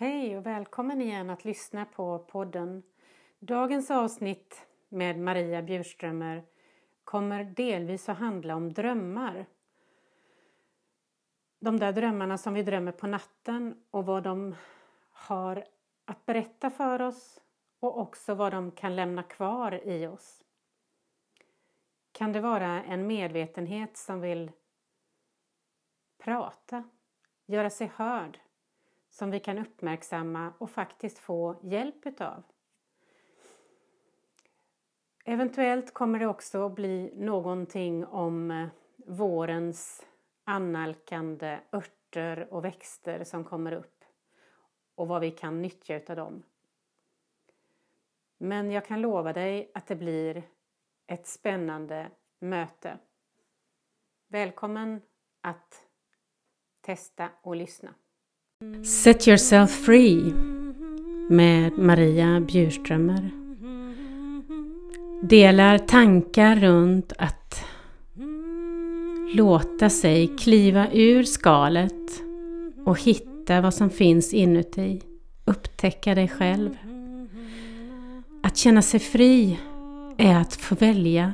Hej och välkommen igen att lyssna på podden. Dagens avsnitt med Maria Bjurströmer kommer delvis att handla om drömmar. De där drömmarna som vi drömmer på natten och vad de har att berätta för oss och också vad de kan lämna kvar i oss. Kan det vara en medvetenhet som vill prata, göra sig hörd, som vi kan uppmärksamma och faktiskt få hjälp utav. Eventuellt kommer det också bli någonting om eh, vårens annalkande örter och växter som kommer upp och vad vi kan nyttja utav dem. Men jag kan lova dig att det blir ett spännande möte. Välkommen att testa och lyssna. Set yourself free med Maria Bjurströmer delar tankar runt att låta sig kliva ur skalet och hitta vad som finns inuti. Upptäcka dig själv. Att känna sig fri är att få välja.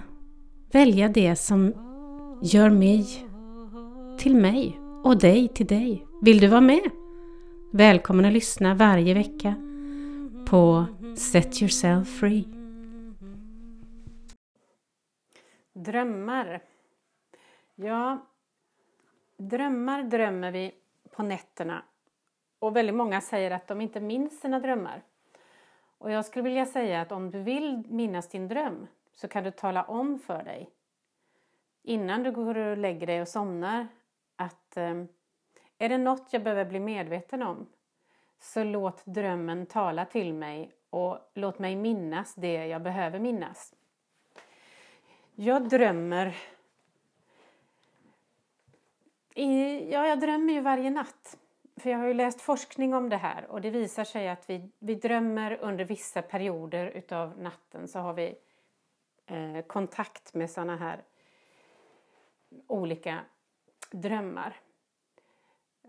Välja det som gör mig till mig och dig till dig. Vill du vara med? Välkommen att lyssna varje vecka på Set Yourself Free. Drömmar. Ja, drömmar drömmer vi på nätterna och väldigt många säger att de inte minns sina drömmar. Och jag skulle vilja säga att om du vill minnas din dröm så kan du tala om för dig innan du går och lägger dig och somnar att eh, är det något jag behöver bli medveten om så låt drömmen tala till mig och låt mig minnas det jag behöver minnas. Jag drömmer... Ja, jag drömmer ju varje natt. För jag har ju läst forskning om det här och det visar sig att vi, vi drömmer under vissa perioder utav natten så har vi eh, kontakt med sådana här olika drömmar.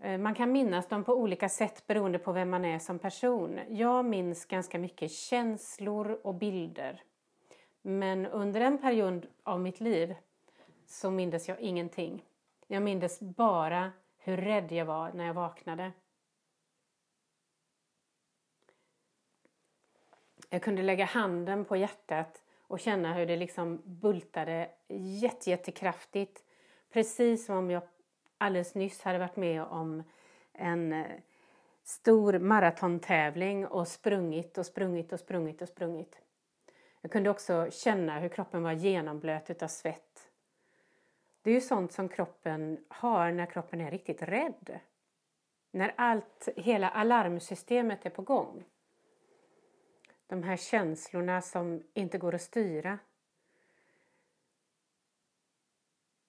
Eh, man kan minnas dem på olika sätt beroende på vem man är som person. Jag minns ganska mycket känslor och bilder. Men under en period av mitt liv så mindes jag ingenting. Jag mindes bara hur rädd jag var när jag vaknade. Jag kunde lägga handen på hjärtat och känna hur det liksom bultade jättejättekraftigt. Precis som om jag alldeles nyss hade varit med om en eh, stor maratontävling och sprungit och sprungit och sprungit och sprungit. Jag kunde också känna hur kroppen var genomblöt av svett. Det är ju sånt som kroppen har när kroppen är riktigt rädd. När allt, hela alarmsystemet är på gång. De här känslorna som inte går att styra.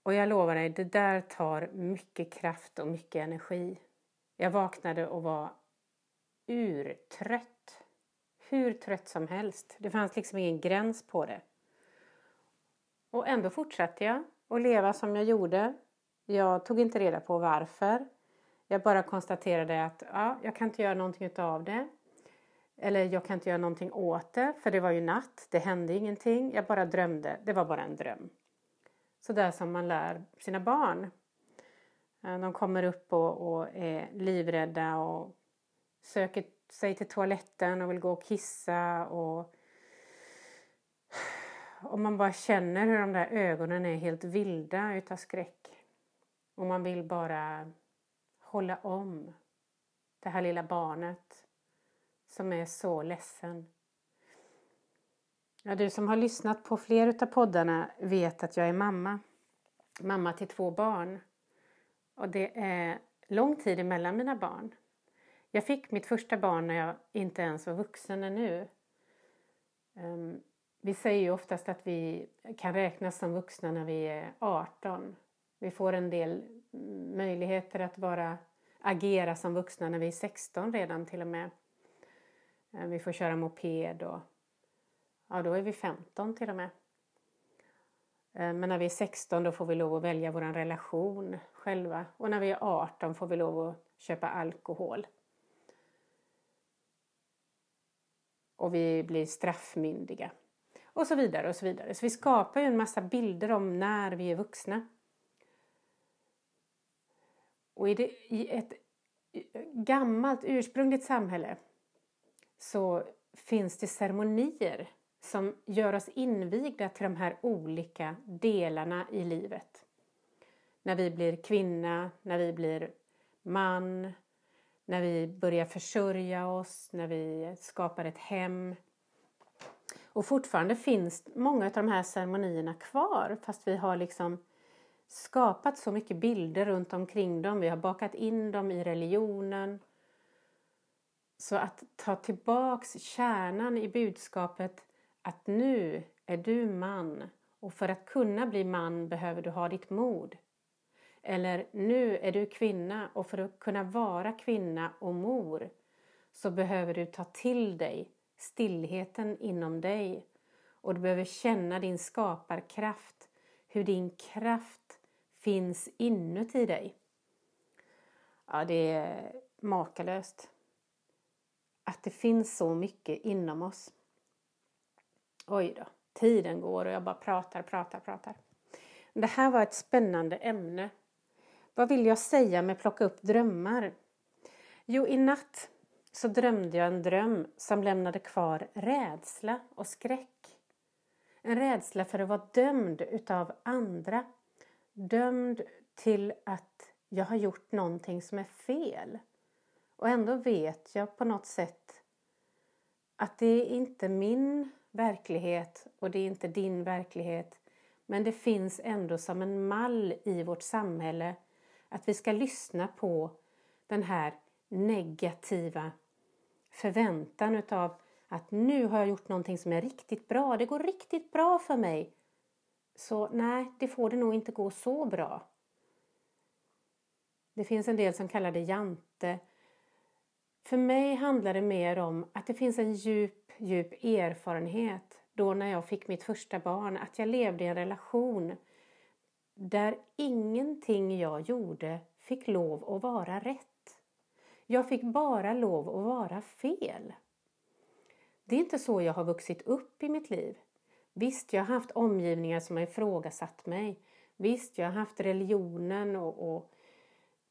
Och jag lovar dig, det där tar mycket kraft och mycket energi. Jag vaknade och var urtrött hur trött som helst. Det fanns liksom ingen gräns på det. Och ändå fortsatte jag att leva som jag gjorde. Jag tog inte reda på varför. Jag bara konstaterade att ja, jag kan inte göra någonting av det. Eller jag kan inte göra någonting åt det, för det var ju natt. Det hände ingenting. Jag bara drömde. Det var bara en dröm. Så där som man lär sina barn. Eh, de kommer upp och, och är livrädda och söker sig till toaletten och vill gå och kissa och och man bara känner hur de där ögonen är helt vilda utav skräck. Och man vill bara hålla om det här lilla barnet som är så ledsen. Ja, du som har lyssnat på fler utav poddarna vet att jag är mamma. Mamma till två barn. Och det är lång tid emellan mina barn. Jag fick mitt första barn när jag inte ens var vuxen ännu. Ehm, vi säger ju oftast att vi kan räknas som vuxna när vi är 18. Vi får en del möjligheter att vara, agera som vuxna när vi är 16 redan till och med. Ehm, vi får köra moped och ja, då är vi 15 till och med. Eh, men när vi är 16 då får vi lov att välja vår relation själva och när vi är 18 får vi lov att köpa alkohol. och vi blir straffmyndiga. Och så vidare och så vidare. Så vi skapar ju en massa bilder om när vi är vuxna. Och i, det, i ett gammalt ursprungligt samhälle så finns det ceremonier som gör oss invigda till de här olika delarna i livet. När vi blir kvinna, när vi blir man, när vi börjar försörja oss, när vi skapar ett hem. Och fortfarande finns många av de här ceremonierna kvar fast vi har liksom skapat så mycket bilder runt omkring dem. Vi har bakat in dem i religionen. Så att ta tillbaks kärnan i budskapet att nu är du man och för att kunna bli man behöver du ha ditt mod. Eller nu är du kvinna och för att kunna vara kvinna och mor så behöver du ta till dig stillheten inom dig och du behöver känna din skaparkraft, hur din kraft finns inuti dig. Ja, det är makalöst. Att det finns så mycket inom oss. Oj då, tiden går och jag bara pratar, pratar, pratar. Det här var ett spännande ämne. Vad vill jag säga med plocka upp drömmar? Jo, i natt så drömde jag en dröm som lämnade kvar rädsla och skräck. En rädsla för att vara dömd utav andra. Dömd till att jag har gjort någonting som är fel. Och ändå vet jag på något sätt att det är inte min verklighet och det är inte din verklighet. Men det finns ändå som en mall i vårt samhälle att vi ska lyssna på den här negativa förväntan utav att nu har jag gjort någonting som är riktigt bra. Det går riktigt bra för mig. Så nej, det får det nog inte gå så bra. Det finns en del som kallar det jante. För mig handlar det mer om att det finns en djup, djup erfarenhet då när jag fick mitt första barn, att jag levde i en relation där ingenting jag gjorde fick lov att vara rätt. Jag fick bara lov att vara fel. Det är inte så jag har vuxit upp i mitt liv. Visst, jag har haft omgivningar som har ifrågasatt mig. Visst, jag har haft religionen och, och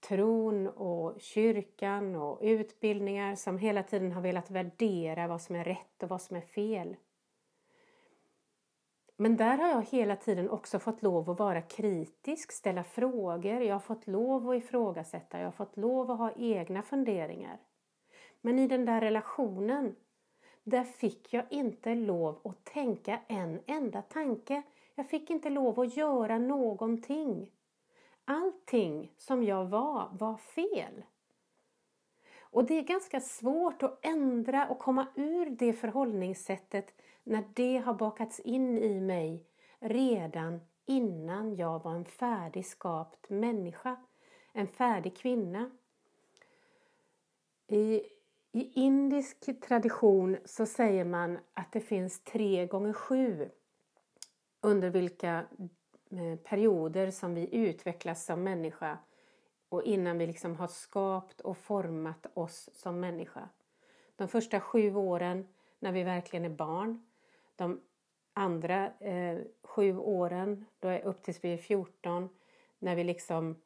tron och kyrkan och utbildningar som hela tiden har velat värdera vad som är rätt och vad som är fel. Men där har jag hela tiden också fått lov att vara kritisk, ställa frågor, jag har fått lov att ifrågasätta, jag har fått lov att ha egna funderingar. Men i den där relationen, där fick jag inte lov att tänka en enda tanke. Jag fick inte lov att göra någonting. Allting som jag var, var fel. Och det är ganska svårt att ändra och komma ur det förhållningssättet när det har bakats in i mig redan innan jag var en färdigskapt människa, en färdig kvinna. I, I indisk tradition så säger man att det finns tre gånger sju under vilka Eh, perioder som vi utvecklas som människa och innan vi liksom har skapat och format oss som människa. De första sju åren när vi verkligen är barn de andra eh, sju åren, då är upp tills vi är 14, när vi liksom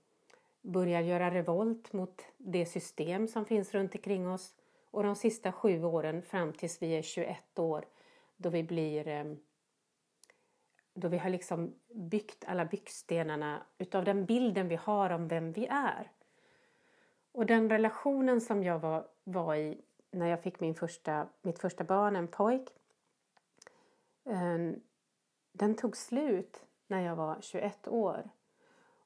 börjar göra revolt mot det system som finns runt omkring oss. Och de sista sju åren fram tills vi är 21 år, då vi blir eh, då vi har liksom byggt alla byggstenarna utav den bilden vi har om vem vi är. Och den relationen som jag var, var i när jag fick min första, mitt första barn, en pojk, ehm, den tog slut när jag var 21 år.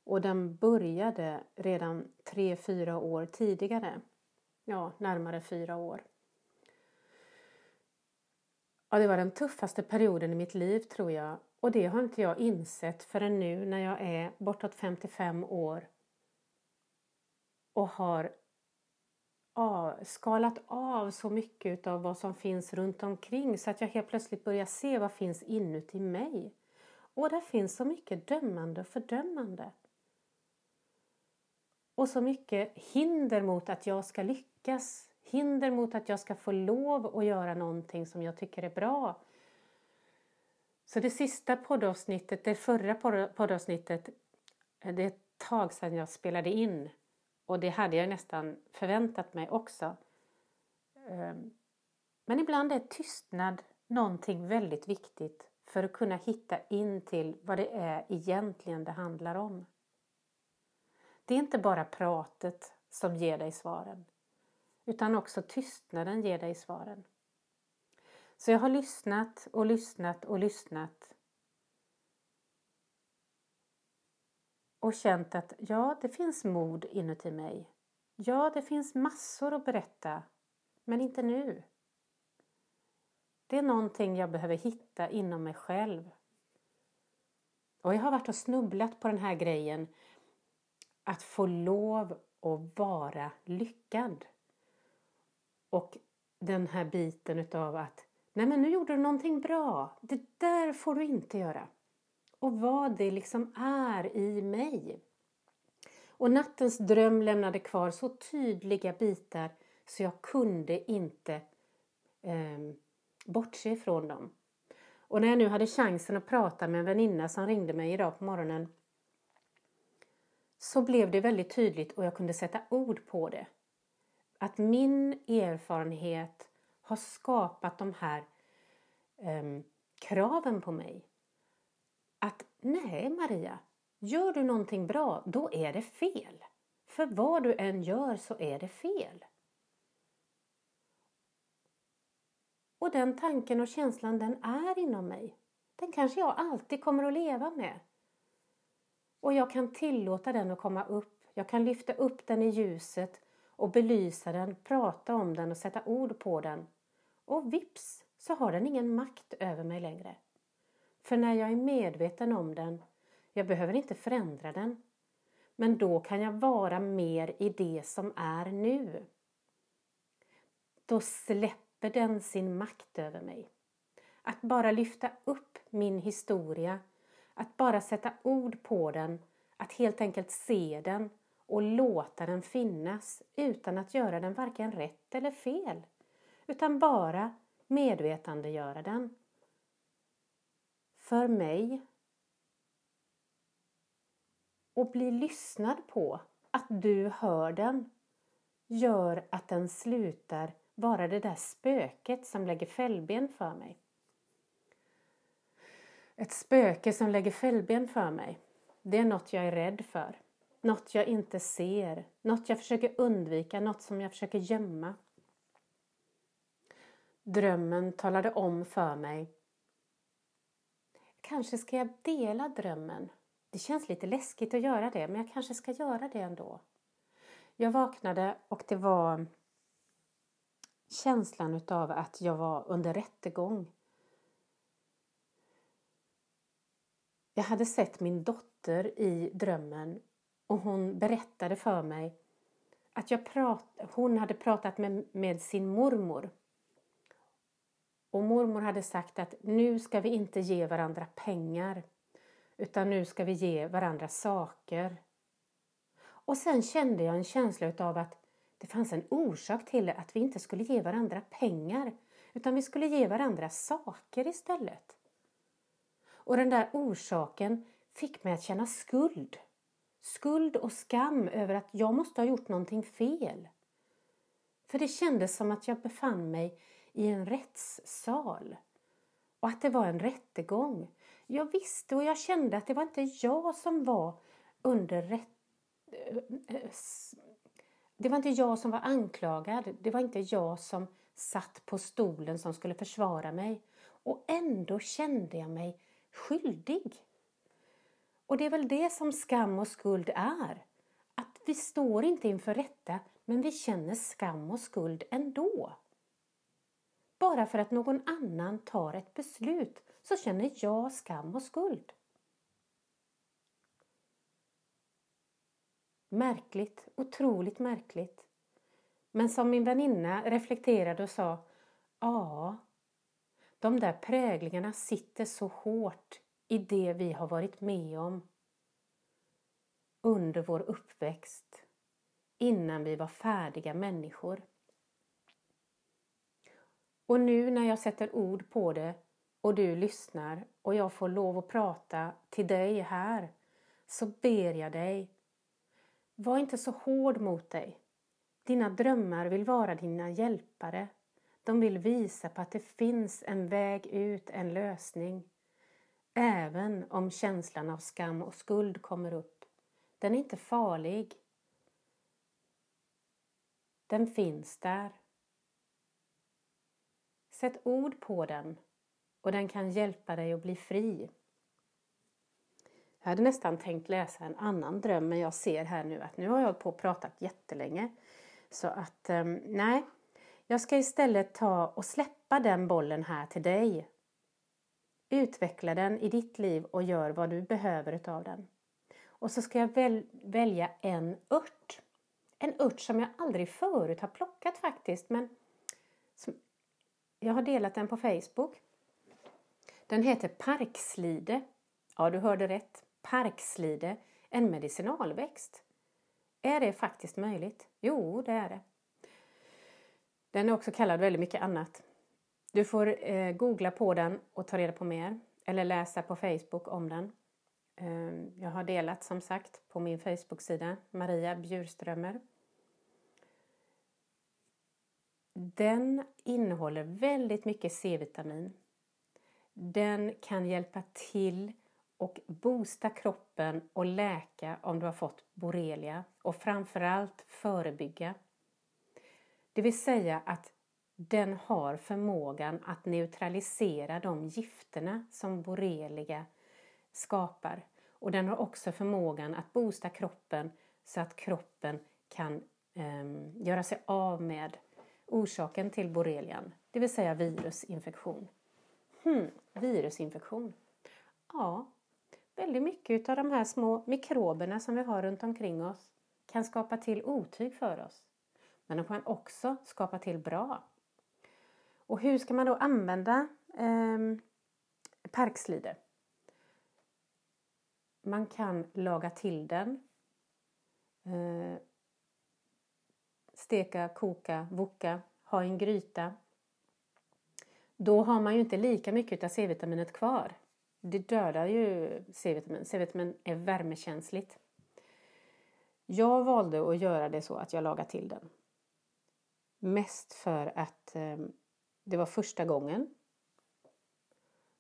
Och den började redan tre fyra år tidigare. Ja, närmare fyra år. Ja, det var den tuffaste perioden i mitt liv tror jag. Och det har inte jag insett förrän nu när jag är bortåt 55 år och har av, skalat av så mycket av vad som finns runt omkring så att jag helt plötsligt börjar se vad finns inuti mig. Och där finns så mycket dömande och fördömande. Och så mycket hinder mot att jag ska lyckas hinder mot att jag ska få lov att göra någonting som jag tycker är bra. Så det sista poddavsnittet, det förra poddavsnittet, eh, det är ett tag sedan jag spelade in och det hade jag nästan förväntat mig också. Ehm, men ibland är tystnad någonting väldigt viktigt för att kunna hitta in till vad det är egentligen det handlar om. Det är inte bara pratet som ger dig svaren utan också tystnaden ger dig svaren. Så jag har lyssnat och lyssnat och lyssnat och känt att ja, det finns mod inuti mig. Ja, det finns massor att berätta, men inte nu. Det är någonting jag behöver hitta inom mig själv. Och jag har varit och snubblat på den här grejen att få lov att vara lyckad. Och den här biten utav att nej men nu gjorde du någonting bra. Det där får du inte göra. Och vad det liksom är i mig. Och nattens dröm lämnade kvar så tydliga bitar så jag kunde inte eh, bortse ifrån dem. Och när jag nu hade chansen att prata med en väninna som ringde mig idag på morgonen så blev det väldigt tydligt och jag kunde sätta ord på det. Att min erfarenhet har skapat de här um, kraven på mig. Att nej Maria, gör du någonting bra då är det fel. För vad du än gör så är det fel. Och den tanken och känslan den är inom mig. Den kanske jag alltid kommer att leva med. Och jag kan tillåta den att komma upp. Jag kan lyfta upp den i ljuset och belysa den, prata om den och sätta ord på den. Och vips så har den ingen makt över mig längre. För när jag är medveten om den, jag behöver inte förändra den. Men då kan jag vara mer i det som är nu. Då släpper den sin makt över mig. Att bara lyfta upp min historia att bara sätta ord på den, att helt enkelt se den och låta den finnas utan att göra den varken rätt eller fel. Utan bara medvetandegöra den. För mig och bli lyssnad på, att du hör den, gör att den slutar vara det där spöket som lägger fällben för mig. Ett spöke som lägger fällben för mig. Det är något jag är rädd för. Något jag inte ser. Något jag försöker undvika. Något som jag försöker gömma. Drömmen talade om för mig. Kanske ska jag dela drömmen. Det känns lite läskigt att göra det, men jag kanske ska göra det ändå. Jag vaknade och det var känslan utav att jag var under rättegång. Jag hade sett min dotter i drömmen och hon berättade för mig att jag prat, hon hade pratat med, med sin mormor. Och mormor hade sagt att nu ska vi inte ge varandra pengar utan nu ska vi ge varandra saker. Och sen kände jag en känsla av att det fanns en orsak till att vi inte skulle ge varandra pengar utan vi skulle ge varandra saker istället. Och den där orsaken fick mig att känna skuld. Skuld och skam över att jag måste ha gjort någonting fel. För det kändes som att jag befann mig i en rättssal och att det var en rättegång. Jag visste och jag kände att det var inte jag som var under rätt... Eh, eh, det var inte jag som var anklagad. Det var inte jag som satt på stolen som skulle försvara mig. Och ändå kände jag mig skyldig. Och det är väl det som skam och skuld är. Att vi står inte inför rätta, men vi känner skam och skuld ändå. Bara för att någon annan tar ett beslut så känner jag skam och skuld. Märkligt, otroligt märkligt. Men som min väninna reflekterade och sa, ja, de där präglingarna sitter så hårt i det vi har varit med om under vår uppväxt innan vi var färdiga människor. Och nu när jag sätter ord på det och du lyssnar och jag får lov att prata till dig här så ber jag dig. Var inte så hård mot dig. Dina drömmar vill vara dina hjälpare. De vill visa på att det finns en väg ut, en lösning. Även om känslan av skam och skuld kommer upp. Den är inte farlig. Den finns där. Sätt ord på den och den kan hjälpa dig att bli fri. Jag hade nästan tänkt läsa en annan dröm men jag ser här nu att nu har jag på och pratat jättelänge. Så att ehm, nej, jag ska istället ta och släppa den bollen här till dig. Utveckla den i ditt liv och gör vad du behöver utav den. Och så ska jag väl, välja en ört. En ört som jag aldrig förut har plockat faktiskt men som, jag har delat den på Facebook. Den heter parkslide. Ja, du hörde rätt. Parkslide, en medicinalväxt. Är det faktiskt möjligt? Jo, det är det. Den är också kallad väldigt mycket annat. Du får eh, googla på den och ta reda på mer eller läsa på Facebook om den. Eh, jag har delat som sagt på min Facebook-sida Maria Bjurströmer. Den innehåller väldigt mycket C-vitamin. Den kan hjälpa till och boosta kroppen och läka om du har fått borrelia och framförallt förebygga. Det vill säga att den har förmågan att neutralisera de gifterna som borrelia skapar. Och den har också förmågan att boosta kroppen så att kroppen kan eh, göra sig av med orsaken till borrelian, det vill säga virusinfektion. Hmm, virusinfektion. Ja, väldigt mycket av de här små mikroberna som vi har runt omkring oss kan skapa till otyg för oss. Men de kan också skapa till bra. Och hur ska man då använda eh, parkslider? Man kan laga till den. Eh, steka, koka, voka, ha i en gryta. Då har man ju inte lika mycket av C-vitaminet kvar. Det dödar ju C-vitamin. C-vitamin är värmekänsligt. Jag valde att göra det så att jag lagade till den. Mest för att eh, det var första gången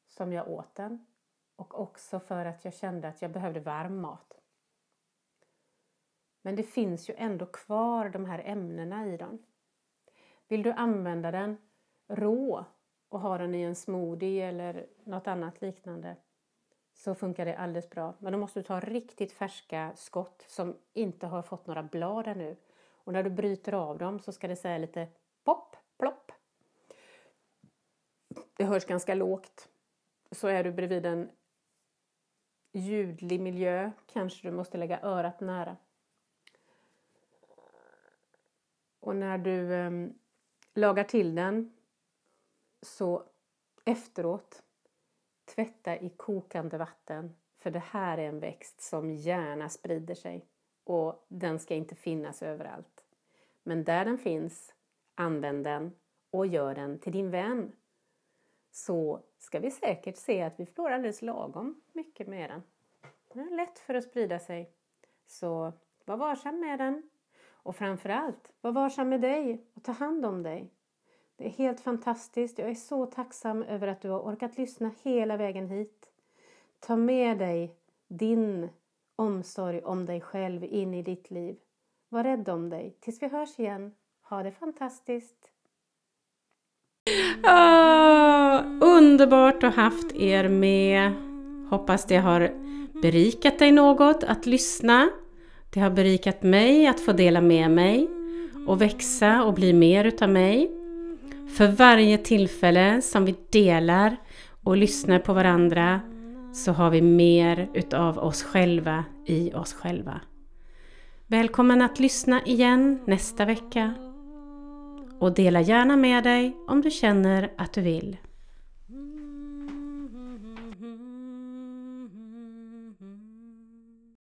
som jag åt den och också för att jag kände att jag behövde varm mat. Men det finns ju ändå kvar de här ämnena i den. Vill du använda den rå och ha den i en smoothie eller något annat liknande så funkar det alldeles bra. Men då måste du ta riktigt färska skott som inte har fått några blad ännu. Och när du bryter av dem så ska det säga lite pop, plopp. Det hörs ganska lågt. Så är du bredvid en ljudlig miljö kanske du måste lägga örat nära. Och när du eh, lagar till den så efteråt tvätta i kokande vatten. För det här är en växt som gärna sprider sig och den ska inte finnas överallt. Men där den finns, använd den och gör den till din vän. Så ska vi säkert se att vi får alldeles lagom mycket med den. Den är lätt för att sprida sig. Så var varsam med den. Och framförallt, var varsam med dig och ta hand om dig. Det är helt fantastiskt. Jag är så tacksam över att du har orkat lyssna hela vägen hit. Ta med dig din omsorg om dig själv in i ditt liv. Var rädd om dig. Tills vi hörs igen. Ha det fantastiskt. Oh, underbart att ha haft er med. Hoppas det har berikat dig något att lyssna. Det har berikat mig att få dela med mig och växa och bli mer utav mig. För varje tillfälle som vi delar och lyssnar på varandra så har vi mer utav oss själva i oss själva. Välkommen att lyssna igen nästa vecka och dela gärna med dig om du känner att du vill.